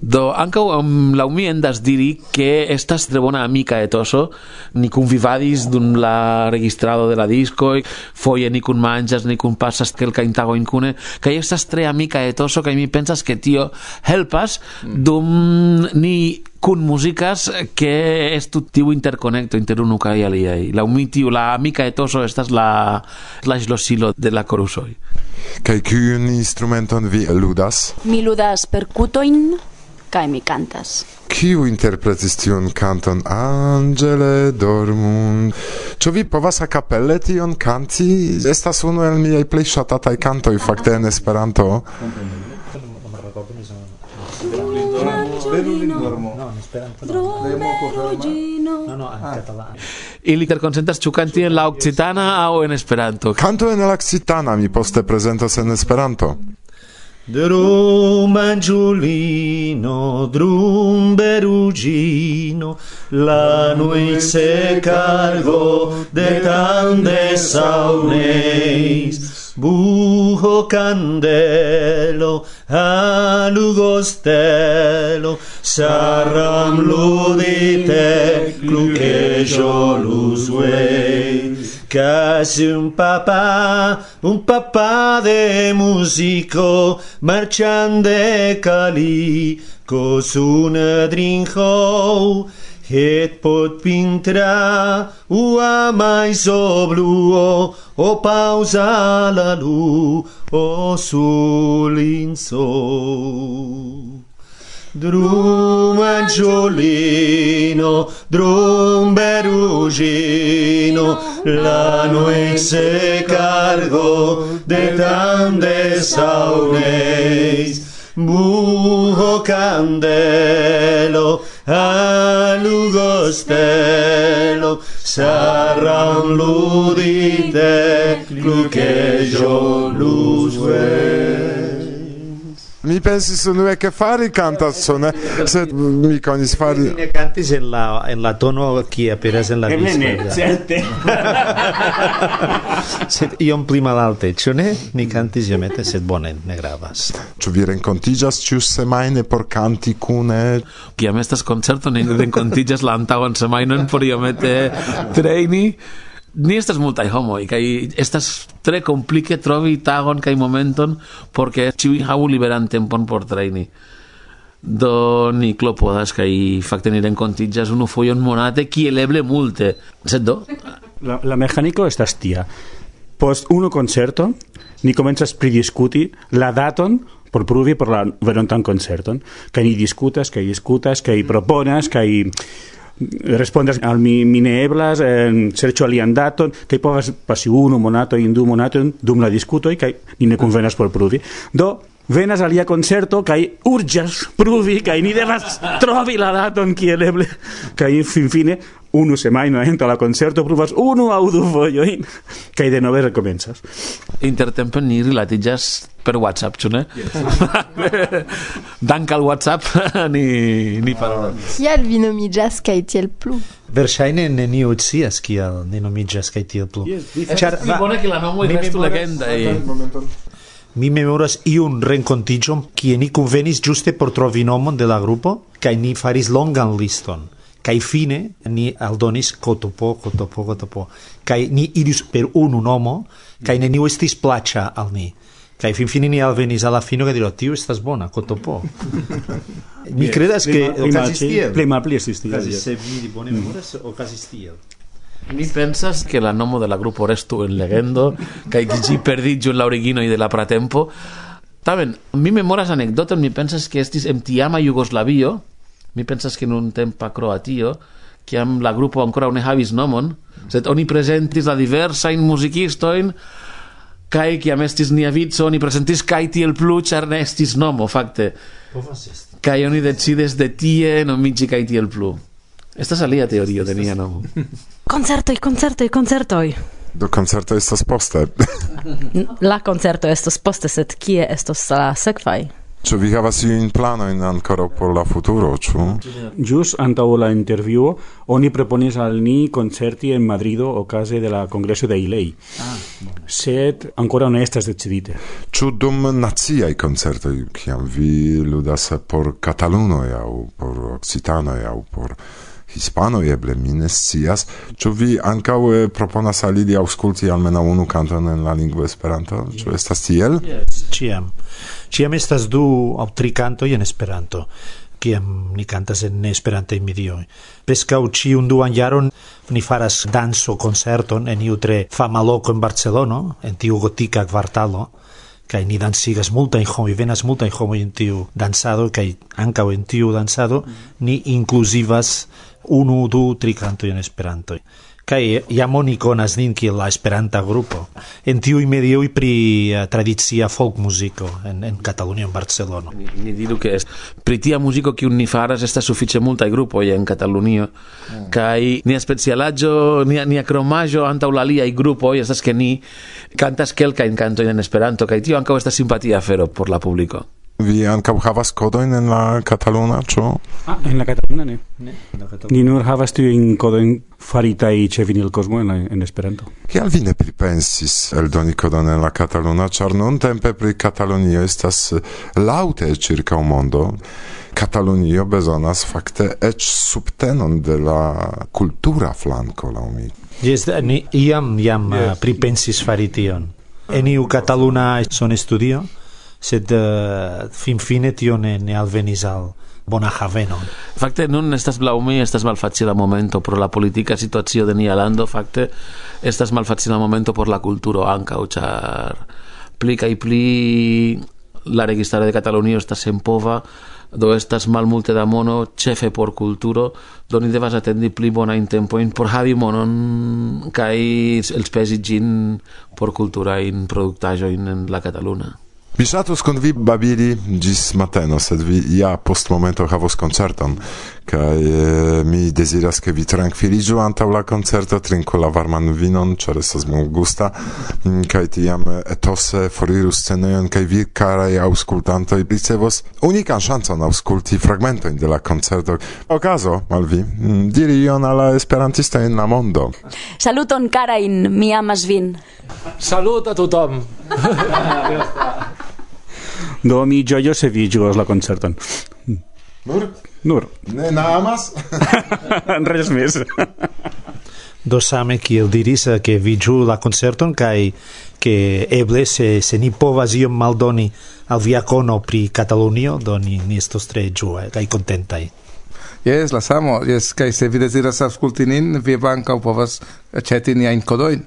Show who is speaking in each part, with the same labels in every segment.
Speaker 1: Do ankaŭ um, laŭ mi endas diri ke estas tre bona amika etoso. Ni kunvivadis dum la registrado de la disco, foje ni cun manjas, ni kun pasas kelkajn tagojn kune, kaj estas tre amika etoso kaj mi pensas ke tio helpas dum ni kun muzicas que estu tiu interconecto inter unu kaj aliaj. Laŭ mi tiu la amika etoso estas la la ŝlosilo de la korusoj.
Speaker 2: Kaj kiun instrumenton vi ludas?
Speaker 3: Mi ludas percutoin kai mi cantas.
Speaker 2: Kiu interpretis tiun canton Angele dormun? Ĉu vi povas akapelle tion kanti? Estas unu el miaj plej ŝatataj kantoj fakte en Esperanto. Dormo.
Speaker 1: Dormo ili interconsentas ĉu kanti en la occitana aŭ en Esperanto.
Speaker 2: Kanto en la occitana mi poste prezentos en Esperanto.
Speaker 4: Drum angiolino, drum berugino, la nuice cargo de tande sauneis, buho candelo alugo stelo saram ludite cluque jolus Casi un papà, un papà de musico, marciande cali, cos un drinjo, Het pot pintra ua mai sobluo o pausa la lu o sulinso Drum angiolino, drum berugino, la noi se cargo de tante sauneis, buho candelo, stelo saram ludite clucejo luz
Speaker 2: Mi pensis unue che fari cantazzone, sed mi conis fari...
Speaker 4: Ne cantis en la, en la tono qui aperas en la disco.
Speaker 5: Ne, certe.
Speaker 4: sed iom pli malalte, ciò ne? Mi cantis iomete, sed bone, ne gravas.
Speaker 2: Ciu vi rencontigas ciu semaine por canti cune?
Speaker 1: Ciam estas concerto, ni rencontigas la antagon semainon por iomete treni, ni estas multaj homoj kaj estas tre komplike trovi tagon kaj momenton porque ĉiuj havu liberan tempon por trejni do ni klopodas kaj fakte ni renkontiĝas unu fojon monate kiel eble multe. Sed do?
Speaker 5: La, la mehaniko estas tia. Post unu koncerto ni komencas pridiskuti la daton por pruvi por la verontan koncerton kaj ni diskutas kaj diskutas kaj proponas kaj respondas al mi mineblas en eh, serĉo alian daton kaj povas pasi unu monato in du monatojn dum la diskutoj kaj ni ne konvenas por pruvi. Do venas alia concerto kai urgas pruvi kai ni devas trovi la daton kiel eble kai finfine unu semajno ento la concerto pruvas unu aŭ du vojojn kaj denove rekomencas
Speaker 1: intertempe ni rilatiĝas per WhatsApp, ĉu ne? Yes. Dank al WhatsApp ni ni parolas.
Speaker 3: Kial vi nomiĝas kaj tiel plu?
Speaker 4: Verŝajne neniu scias kial ni nomiĝas kaj tiel plu.
Speaker 1: Ĉar yes, Char, va, bone ke la nomoj restu legendaj.
Speaker 4: Mi memoras iun renkontiĝon kie ni kunvenis ĝuste por trovi nomon de la grupo, kaj ni faris longan liston. Kai fine ni aldonis kotopo kotopo kotopo Kai ni iris per unu nomo, kai neniu estis plaĉa al ni. Kai fin fine ni alvenis alla fino che dirò, tio, estas bona, kotopo Mi credas che...
Speaker 5: Plema pli estis tiel.
Speaker 4: Se vi di bone memoras, ocasis tiel.
Speaker 1: Mi pensas che la nomo de la grupo restu en legendo kai ke ĝi perdiĝu en la originoj de la pratempo. Tamen mi memoras anekdoton, mi pensas que estis en tiama Jugoslavio, mi pensas que nun tempa croatio, kiam la grupo ancora ne havis nomon, sed oni presentis la diversajn muzikistojn kai kiam estis nia vico, oni prezentis kaj tiel plu, char ne estis nomo, fakte. Kai oni decides de tie nomiĝi kaj tiel plu. Estas alia teorio de mia nomo.
Speaker 3: Concertoi, concertoi, concertoi.
Speaker 2: Do concerto estas poste.
Speaker 3: la concerto estas poste, sed kie estas la sekvaj?
Speaker 2: Ĉu vi havas iujn planojn ankoraŭ por la futuro, ĉu?
Speaker 5: Ĵus antaŭ la intervjuo oni proponis al ni koncerti en Madrido okaze de la Kongreso de Ilei. Ah. Sed ankoraŭ ne estas decidite.
Speaker 2: Ĉu dum naciaj koncertoj, kiam vi ludas por katalunoj aŭ por okcitanoj aŭ por hispano eble mi ne scias. Ĉu vi ankaŭ proponas al ili aŭskulti almenaŭ unu kanton en la lingvo Esperanto? Ĉu estas tiel?
Speaker 6: Yes. ĉiam. Ĉiam estas du aŭ tri kantoj en Esperanto kiam ni cantas en Esperantaj medioj. Preskaŭ ĉiun duan jaron ni faras danso koncerton en iu tre fama loko en Barcelono, en tiu gotika kvartalo, kaj ni dancigas multajn homoj, venas multajn homoj en tiu dansado, kaj ankaŭ en tiu dansado, mhm. ni inkluzivas unu, du, tri canto en Esperanto. Kai jam oni konas nin kiel la Esperanta grupo en tiuj medioj pri eh, uh, tradicia folk muziko en en Katalunio en Barcelono.
Speaker 1: Ni, ni diru ke est pri tia muziko kiu ni faras estas sufiĉe multaj grupoj en Katalunio mm. kaj nia specialaĵo nia nia kromaĵo antaŭ la aliaj grupoj estas ke ni kantas kelkajn kantojn en Esperanto kaj tio ankaŭ estas simpatia afero por la publiko.
Speaker 2: Vi ankaŭ havas kodojn en la kataluna, ĉu?
Speaker 5: Ah, en la kataluna ne. Ne. Ni nur havas tiujn kodojn faritaj ĉe Vinilkosmo en, en Esperanto.
Speaker 2: Kial vi ne pripensis eldoni kodon en la kataluna, ĉar nuntempe pri Katalunio estas laŭte ĉirkaŭ mondo? Katalunio bezonas fakte eĉ subtenon de la kultura flanko laŭ mi.
Speaker 6: Jes, ni iam jam yes. pripensis fari tion. En iu kataluna son studio sed eh, uh, finfine tio ne, ne alvenis al bona havenon.
Speaker 1: Fakte nun estas blaumi, estas malfacila momento pro la politica situacio de nia lando, fakte estas malfacila momento por la culturo ankaŭ, ĉar pli kai pli la registaro de Catalunio estas senpova, do estas malmulte da mono, chefe por culturo, do ni devas atendi pli bonajn tempojn por havi monon kaj elspezi gin por cultura in productajo en la Cataluna.
Speaker 2: Mi ŝatus kun vi babili ĝis mateno, sed vi ja post momento havos koncerton kaj eh, mi deziras ke vi trankviliĝu antaŭ la koncerto, trinku la varman vinon, ĉar estas gusta mm, kaj tiam eh, etose foriru scenejon kaj vi karaj aŭskultantoj ricevos unikan ŝancon aŭskulti fragmentojn de la koncerto. Okazo al vi mm, diri ion al la esperantistoj en la mondo.
Speaker 7: Saluton karajn, mi amas vin.
Speaker 8: Salut a tothom.
Speaker 5: Do mi ĝojose vidigos la concerton.
Speaker 2: Nur?
Speaker 5: Nur.
Speaker 2: Ne amas?
Speaker 5: Res més.
Speaker 6: Do same kiel diris eh, ke vi giu la concerton kai ke eble se, se ni povas iom maldoni al via cono pri Catalunio do ni, ni estos tre ĝuaj kai contentai.
Speaker 8: Yes, la samo. Yes, kai se vi desiras aŭskulti nin, vi ankaŭ povas aĉeti niajn kodojn.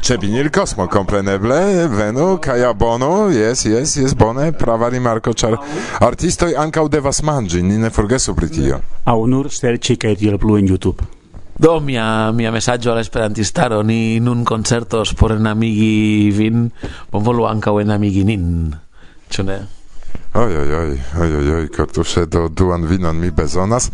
Speaker 2: Ĉe vinil kosmo, kompreneble, venu kaj abono. Yes, yes, yes, bone, prava rimarko, ĉar artistoj ankaŭ devas manĝi, ni ne forgesu pri tio.
Speaker 5: Aŭ nur serĉi kaj tiel plu en YouTube.
Speaker 1: Do, mia, mia mesaggio al esperantistaro, ni in un concerto sporen amigi vin, bon volu ancau en amigi nin, cione? Eh?
Speaker 2: Oj, oj, oj, oj, oj, oj, kortusze do duan vinon mi bezonas.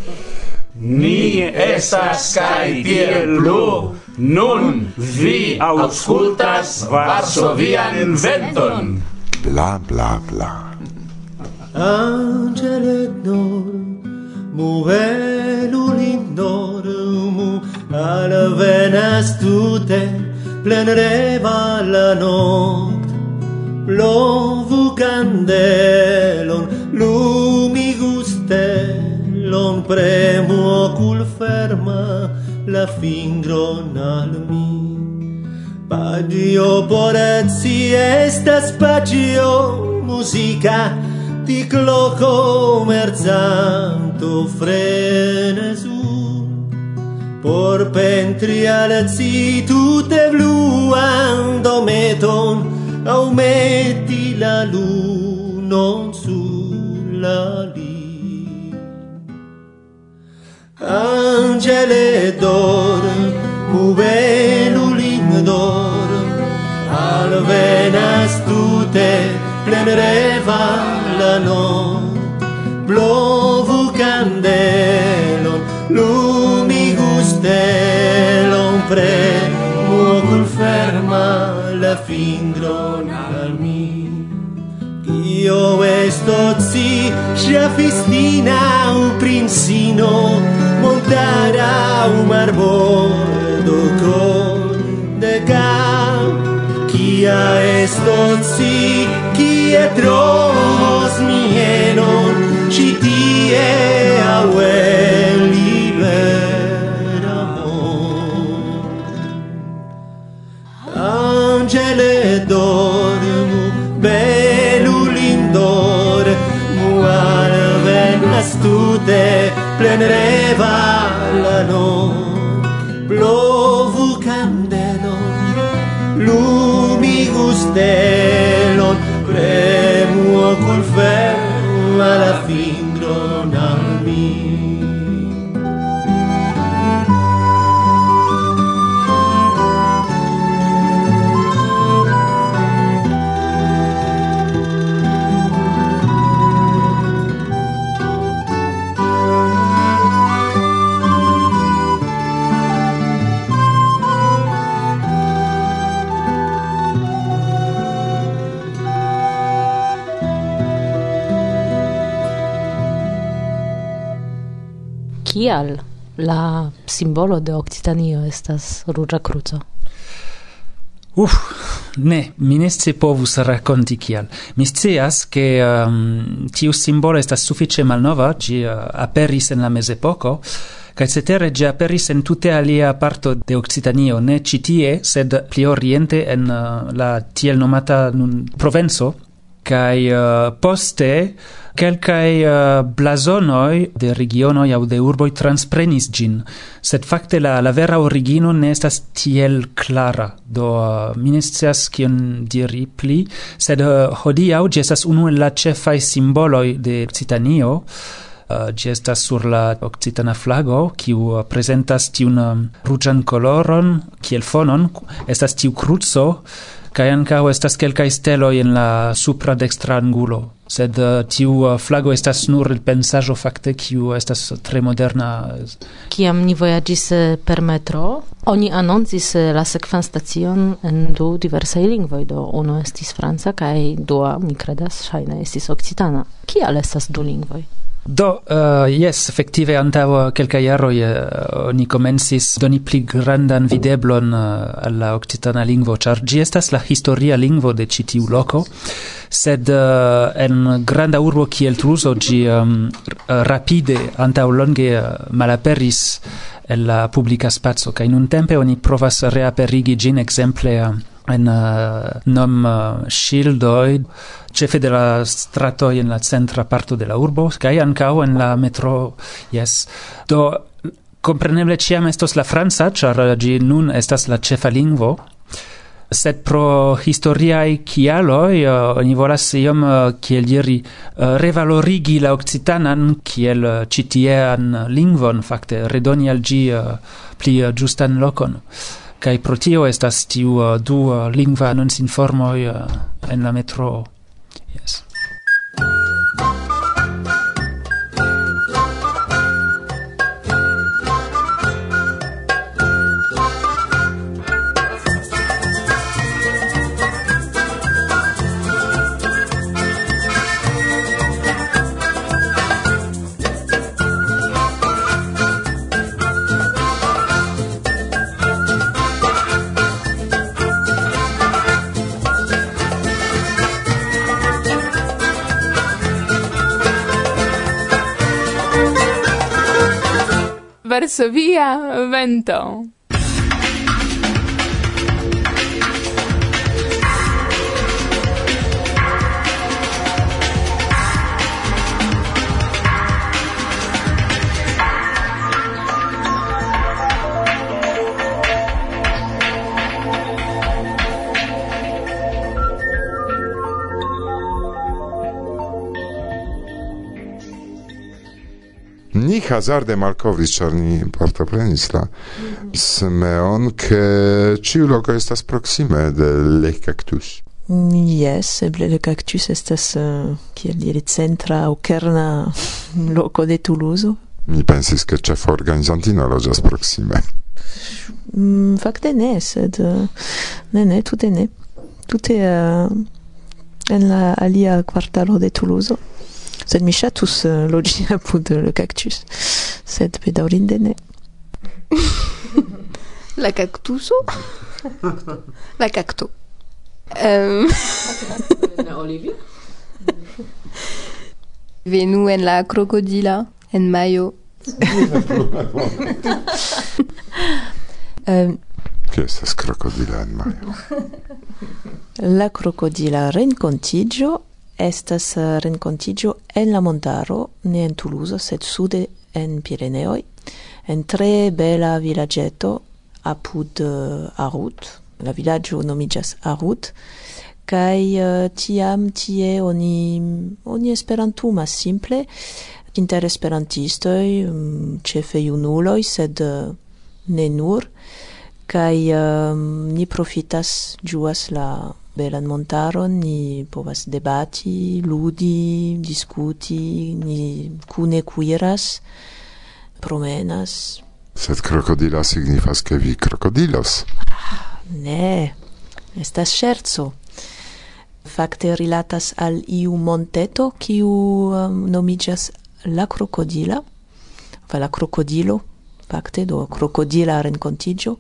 Speaker 9: Ni estas kai tiel plu, nun vi auscultas Varsovian inventon.
Speaker 2: Bla, bla, bla.
Speaker 4: Angele d'or, muvelu in dorumu, al venas tute, plenreva la notte lovu candelon, lumi gustelon, premu ocul ferma la fingron al mi. Padio porezzi estas pagio musica di cloco merzanto frenesul por pentri al zi tutte bluan dometon au metti la luna sulla lì. Angele d'or, muvelulin d'or, alvenas tute plenereva la no, plovu candelon, lumi telon pre, muocul ferma la fingro io esto ci festina un princino montara un marbordo con de cam Kia esto ci Kia trovos mieno
Speaker 3: kial la simbolo de Occitanio estas ruĝa kruco?
Speaker 10: Uf, ne, mi ne povus racconti kial. Mi scias che um, tiu simbolo estas sufiĉe malnova, gi uh, aperis en la mezepoko, kaj cetere gi aperis en tute alia parto de Occitanio, ne citie, sed pli oriente en uh, la tiel nomata nun Provenzo, kai uh, poste kelkai uh, eh, blasonoi de regionoi au de urboi transprenis gin, sed fakte la, la vera origino ne estas tiel clara, do uh, mi kion diri pli, sed uh, hodiau gi estas unu el la cefai simboloi de Citanio, Uh, gi estas sur la occitana flago, kiu uh, presentas tiun um, ruĝan coloron, kiel fonon, estas tiu cruzo, Kaj ankaŭ estas kelkaj steloj en la supra dextra angulo, sed uh, tiu uh, flago estas nur pensaĵo fakte kiu estas tre moderna.
Speaker 3: Kiam ni vojaĝis eh, per metro, oni anoncis la sekvan stacion en du diversaj lingvoj, do unu estis franca kaj dua, mi kredas, ŝajne estis okcitana. Kial estas du lingvoj?
Speaker 10: Do, eh, uh, yes, effective antavo quelca iaroi uh, eh, oni comensis doni pli grandan videblon eh, uh, alla occitana lingvo, char gi estas la historia lingvo de citiu loco, sed uh, en granda urbo kiel Truso gi um, rapide antau longe uh, malaperis el la publica spazio, in un tempe oni provas reaperigi gin exemple uh, en uh, nom uh, shieldoi, cefe de la strato en la centra parto de la urbo kaj ankaŭ en la metro. Yes do compreneble ciam estos la franca ĉar ĝi nun estas la ĉefa lingvo. Sed pro historiae kialoi uh, eh, oni volas iom uh, kiel diri uh, revalorigi la occitanan kiel uh, citiean lingvon fakte redoni al gi uh, pli uh, justan lokon. Kaj pro tio estas tiu uh, du uh, lingva anoncinformoj uh, en la metroo
Speaker 11: Varsovia vento.
Speaker 2: Ni hazarde malkovris, ĉar ni partoprenis la semeon, ke ĉiu loko estas proksime de Le Cactus.
Speaker 12: Yes, eble Le Cactus estas, uh, kiel diri, centra aŭ kerna loko de Toulouse.
Speaker 2: Mi pensis, ke ĉefa organizantino loĝas proksime.
Speaker 12: Mm, fakte ne, sed uh, ne, ne, tute ne. Tute uh, en la alia kvartalo de Toulouse. Sed mi ŝatus uh, loĝi apud le cactus. Sed bedaŭrinde ne.
Speaker 11: La cactuso? La cacto. Um, Venu en la crocodila en mayo.
Speaker 12: Um,
Speaker 2: Che estas crocodila en maio?
Speaker 12: La crocodila rencontigio estas eh, rencontigio en la montaro, ne en Toulouse, sed sude en Pireneoi, en tre bela villagetto apud uh, Arut, la villaggio nomigas Arut, kai uh, eh, tiam tie oni oni esperantumas simple inter esperantistoi um, mm, ĉefe junuloi sed uh, ne nur. Kai um, ni profitas juas la belan montaron, ni povas debati, ludi, discuti, ni cune cuiras, promenas.
Speaker 2: Sed crocodila signifas che vi crocodilos?
Speaker 12: Ne, estas scherzo. Fakte rilatas al iu monteto kiu um, nomigas la crocodila, fa la crocodilo, fakte do crocodila rencontigio,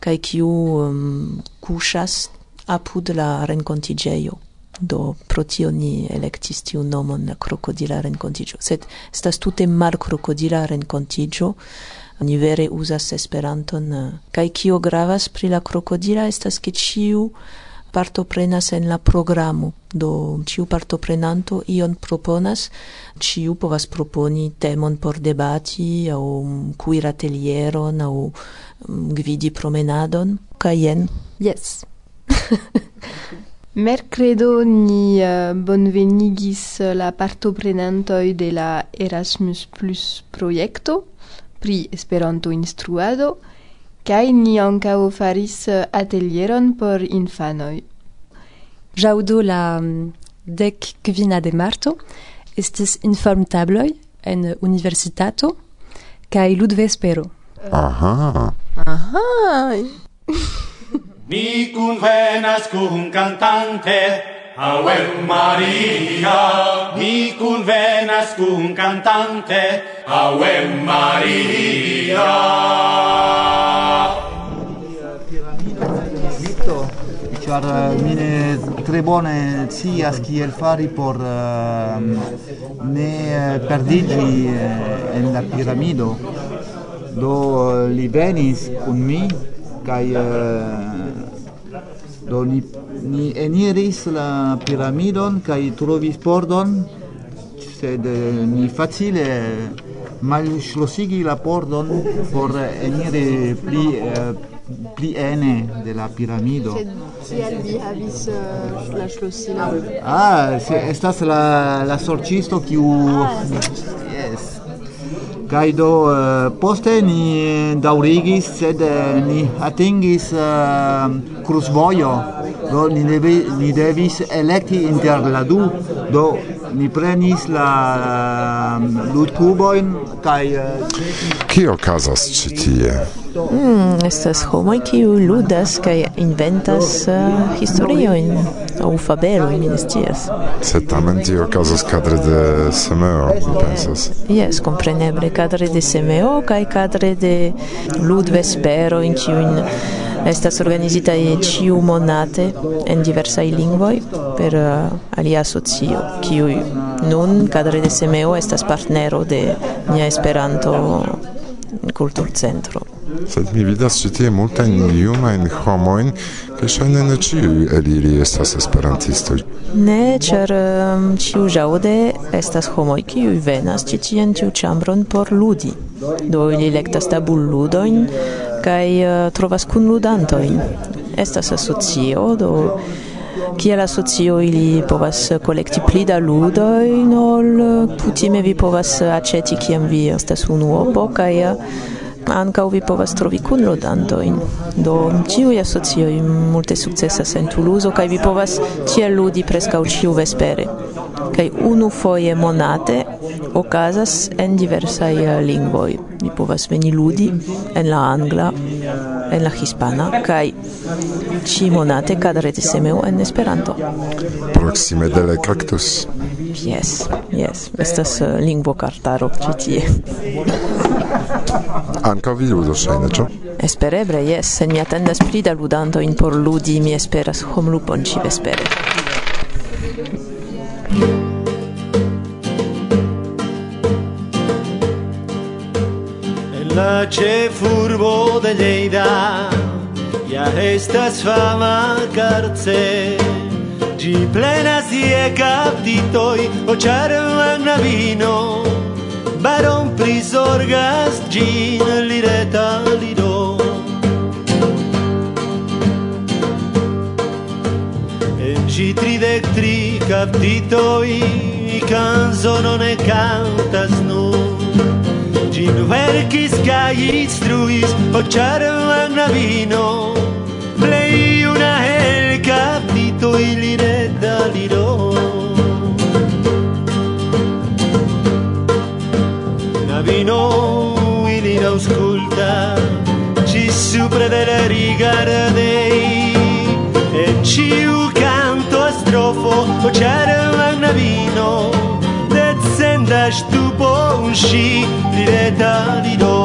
Speaker 12: kai kiu um, kuŝas apud la rencontigeio do pro tio ni electis tiu nomon crocodila rencontigio sed estas tute mal crocodila rencontigio ni vere uzas esperanton eh, kai kio gravas pri la crocodila estas ke ĉiu partoprenas en la programo. Do ĉiu partoprenanto ion proponas ciu povas proponi temon por debati au cuir atelieron aŭ mm, gvidi promenadon kaj jen
Speaker 11: yes Mercredo ni uh, bonvenigis la partoprenantoj de la Erasmus Plus projekto pri Esperanto instruado kaj ni ankaŭ faris eh, atelieron por infanoj.
Speaker 13: Jaŭdo la mm, dek kvina de marto estis informtabloj en universitato kaj ludvespero.
Speaker 2: Aha.
Speaker 11: Aha.
Speaker 9: Ni convenas cun cantante, Ave Maria. Ni convenas cun cantante, Ave Maria.
Speaker 14: Vitto, char eh, mine tre bone scias kiel fari por eh, ne eh, perdiĝi uh, en la piramido. Do li venis kun mi, kai Do ni, ni eniris la piramidon kaj trovis pordon, sed eh, ni facile malŝlosigi la pordon por eniri pli eh, pli ene de la piramido.
Speaker 11: Kial vi havis uh, la ŝlosilon?
Speaker 14: Ah, se estas la la sorĉisto kiu ah, yes. Kaj do eh, poste ni daŭrigis, sed eh, ni atingis eh, uh, kruzvojo do ni, devi, ni devis elekti inter la du, do ni prenis la um, ludkuboin kaj... Uh,
Speaker 2: Kio okazas ĉi tie?
Speaker 12: Mm, estas homoj kiu ludas kaj inventas uh, historiojn aŭ fabelojn, mi ne scias.
Speaker 2: Sed tamen tio okazas kadre de Semeo, mi pensas.
Speaker 12: yes compreneble kadre de Semeo kaj kadre de ludvesperojn, kiujn Estas organizita ciu monate en diversaj lingvoj per uh, alia asocio, kiuj nun kadre de Semeo estas partnero de nia Esperanto kulturcentro.
Speaker 2: Sed mi vidas ĉi tie multajn junajn homojn, kaj ŝajne ne ĉiuj el ili estas esperantistoj.
Speaker 12: Ne, ĉar um, ĉiuĵaŭde estas homoj, kiuj venas ĉi tien tiu ĉambron por ludi. Do ili elektas tabulludojn, kai uh, trovas kun ludantojn. Estas asocio do kiel asocio ili povas kolekti pli da ludoj ol eh, kutime vi povas aĉeti kiam vi estas unuopo kaj eh, ankaŭ vi povas trovi kunludantojn. Do ĉiuj asocioj multe sukcesas en Tuluzo kaj vi povas tiel ludi preskaŭ ĉiuvespere. Kaj unu foje monate okazas en diversaj lingvoj. Ni povas veni ludi en la angla, en la hispana, kaj ĉi monate kadrete semeo en Esperanto.
Speaker 2: Proksime de la cactus.
Speaker 12: Yes, yes, estas uh, lingvo cartaro ĉi tie.
Speaker 2: Ankaŭ vi ludos ŝajne, ĉu?
Speaker 12: Espereble, yes, se mi atendas pli da ludantojn por ludi, mi esperas homlupon ĉi
Speaker 4: vespere. La ĉefurbo de Lleida ja estas fama karce Ĝi plenas je kaptitoj, oĉarma knabino Baron prizorgas ĝin, li reta lido En ĝi tridek tri kaptitoj, kanzono ne kantas nur Gin verkis kaj instruis o ĉarma knabino, plej una helkaptito ili ne daliro. Knabino ilin ci ĝis supre de la rigardej, en ĉiu canto strofo o ĉarma knabino, descendas tu bon ŝi re li do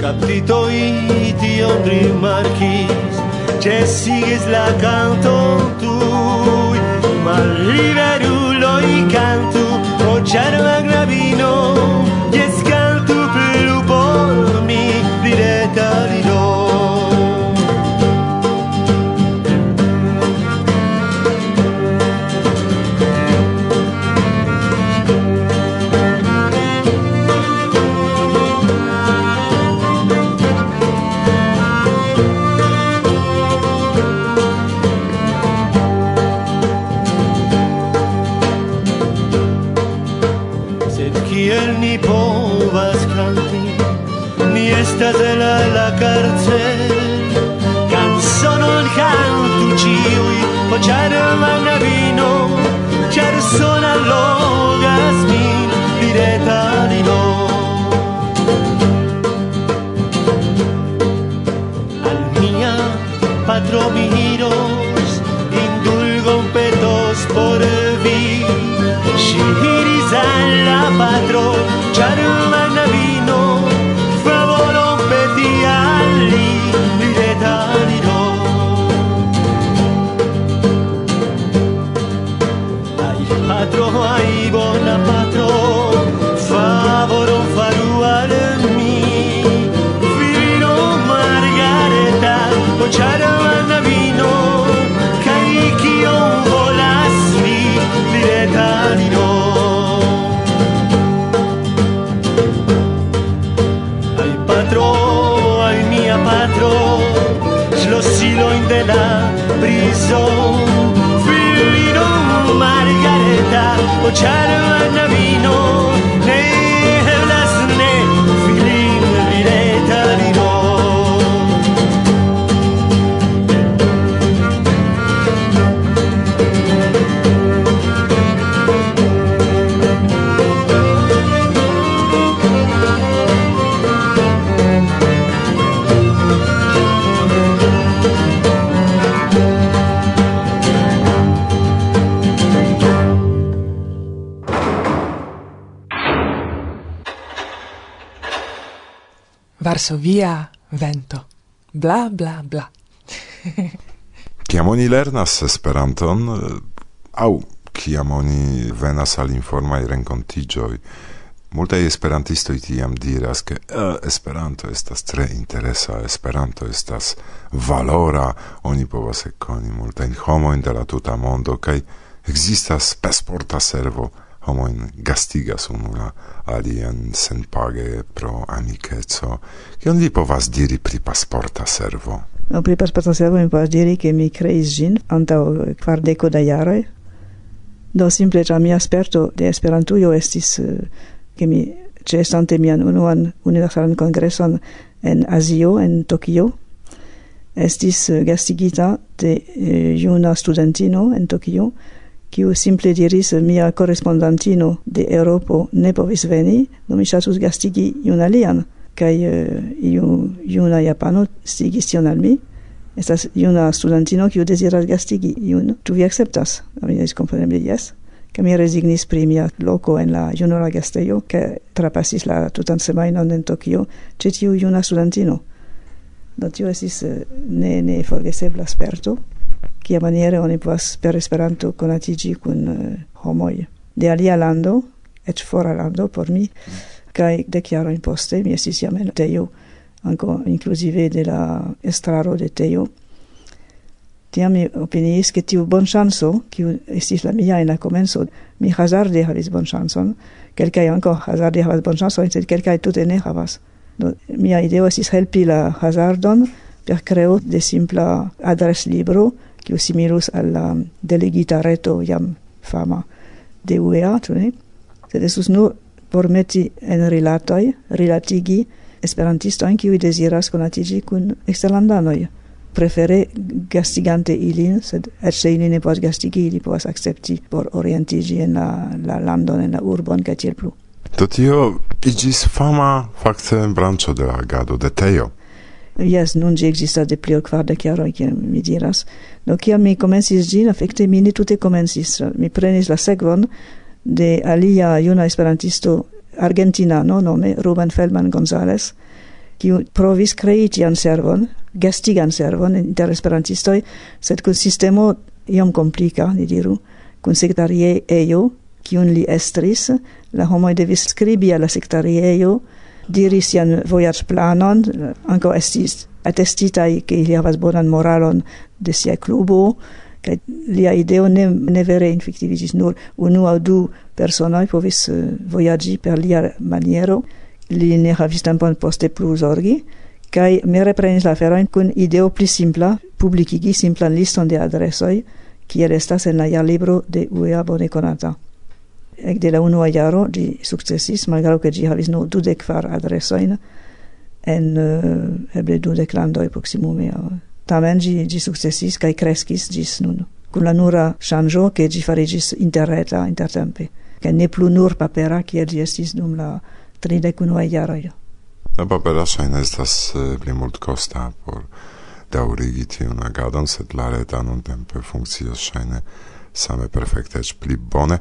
Speaker 4: Captito iti on rimarkis Che sigis la canto tui Ma riverulo i cantu Pro cervello uscita della la carcel canzonon cantu ciui po char manavino char sona logas min no. Al mia patro miros iros petos por vi. Si iris alla patro adesso
Speaker 15: via vento. Bla bla bla.
Speaker 2: kiam oni lernas Esperanton eh, au kiam oni venas al informaj renkontiĝoj, multaj esperantistoj tiam diras ke eh, Esperanto estas tre interesa, Esperanto estas valora, oni povas ekkoni multajn homojn de la tuta mondo kaj ekzistas pasporta servo homoin gastigas unu la alian senpage pro amicezzo, kion vi povas diri pri pasporta servo?
Speaker 16: No, pri pasporta servo mi povas diri che mi creis gin antau quardeco da jaroi, do simple già mia sperto de Esperantujo estis eh, che mi cestante mian unuan universalan congresson en Azio, en Tokio, estis eh, gastigita de eh, juna studentino en Tokio, kiu simple diris mia correspondantino de Europo ne povis veni, do mi ŝatus gastigi iun alian, kaj eh, uh, iu juna japano sigis tion al mi. Estas juna studentino kiu deziras gastigi iun. Ĉu vi akceptas? Mi diris kompreneble jes. Kaj mi rezignis pri mia loko en la junora gastejo, kaj trapasis la tutan semajnon en Tokio ĉe tiu juna studentino. Do tio estis uh, ne ne forgesebla sperto kia maniere oni povas per Esperanto konatiĝi kun uh, eh, homoj de alia lando, eĉ fora lando por mi, kaj dek jarojn poste mi estis jam en Tejo, ankaŭ inkluzive de la estraro de Tejo. Tiam mi opiniis, ke tiu bonŝanco, kiu estis la mia en la komenco, mi hazarde havis bonŝancon, kelkaj ankaŭ hazarde havas bonŝancojn, sed kelkaj tute ne havas. Do, mia ideo estis helpi la hazardon per creo de simpla adreslibro, libro, kiu similus al la delegita reto jam fama de UEA, tu ne? Sed estus nur por meti en rilatoj, rilatigi esperantistoin kiuj desiras conatigi kun exterlandanoi, prefere gastigante ilin, sed et se ili ne povas gastigi, ili povas accepti por orientigi en la, la landon, en la urbon, ca tiel plu.
Speaker 2: Do tio igis fama fakte brancio de la agado de Teo.
Speaker 16: Yes, nun gi existas de pli ol kvardek jaroj, kiel mi diras. Do kiam mi komencis ĝin, efekte mi ne tute komencis. Mi prenis la sekvon de alia juna esperantisto argentinano nome Ruben Feldman González, kiu provis krei tian servon, gastigan servon inter esperantistoj, sed kun sistemo iom komplika, ni diru, kun sektariejo, kiun li estris, la homoj devis skribi al la sektariejo, diri sian voyage planon, ankaŭ estis attestitai che ili havas bonan moralon de sia klubo, kaj lia ideo ne, ne vere infiktiviĝis nur unu au du personoi povis eh, vojaĝi per lia maniero. Li ne havis tempon poste plus orgi, kai mi reprenis la feroin kun ideo pli simpla, publicigi simplan liston de adresoi, kiel estas en la jarlibro de UEA bone conata ec de la unua jaro gi successis, malgrau che gi havis no dudec kvar adresoin en uh, eble dudec landoi proximume. Tamen gi, gi successis cae crescis gis nun, cun la nura shangio che gi farigis interreta intertempe, che ne plu nur papera, cia gi estis dum la tridec unua jaroi.
Speaker 2: La papera shaina estas uh, pli mult costa por daurigi tiun agadon, sed la reta non tempe funccios shaina same perfekte eĉ pli bone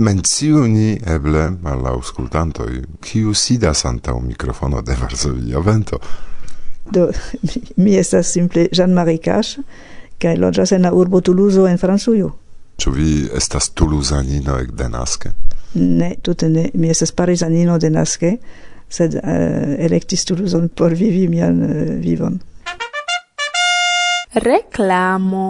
Speaker 2: menciu ni eble al la aŭskultantoj kiu sidas antaŭ mikrofono de Varsovia Vento
Speaker 16: do mi, mi estas simple Jean-Marie Cash kaj loĝas en la urbo Toulouse en Francujo
Speaker 2: Ĉu vi estas tuluzanino ekde naske?
Speaker 16: Ne, tute ne. Mi estas parizanino de naske, sed uh, elektis Tuluzon por vivi mian uh, vivon.
Speaker 7: Reklamo.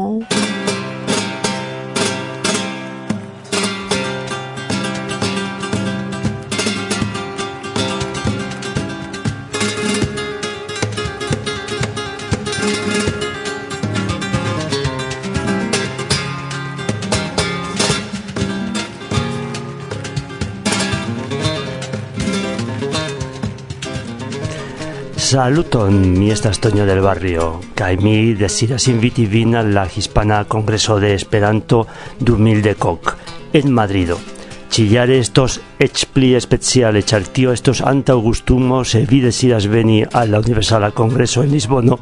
Speaker 17: Saluton, mi estas Toño del Barrio, kai mi desiras inviti vin al la Hispana Congreso de Esperanto 2010 en Madrido. Chillare estos ech pli speciale, estos anta augustumo se vi desiras veni a la Universala Congreso en Lisbono,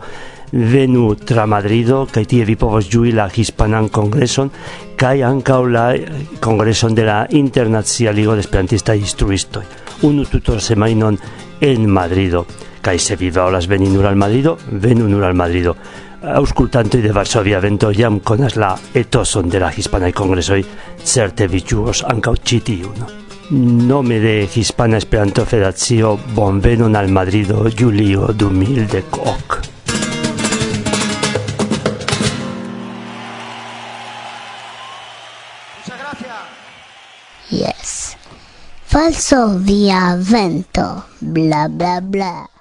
Speaker 17: venu tra Madrido, kai tie vi povos giui la Hispanan Congreson, kai anca la Congreson de la Internazia Ligo de Esperantista Instruistoi. Unu tutor semainon en Madrido Kai se vi volas veni nur al Madrido, venu nur al Madrido. Auscultantoi de Varsovia Vento jam conas la etoson de la Hispanaj congresoi, certe vi ĝuos ankaŭ ĉi tiun. Nome de Hispana Esperanto Federacio, bonvenon al Madrido Julio 2010.
Speaker 18: Yes. Falso via vento, bla bla bla.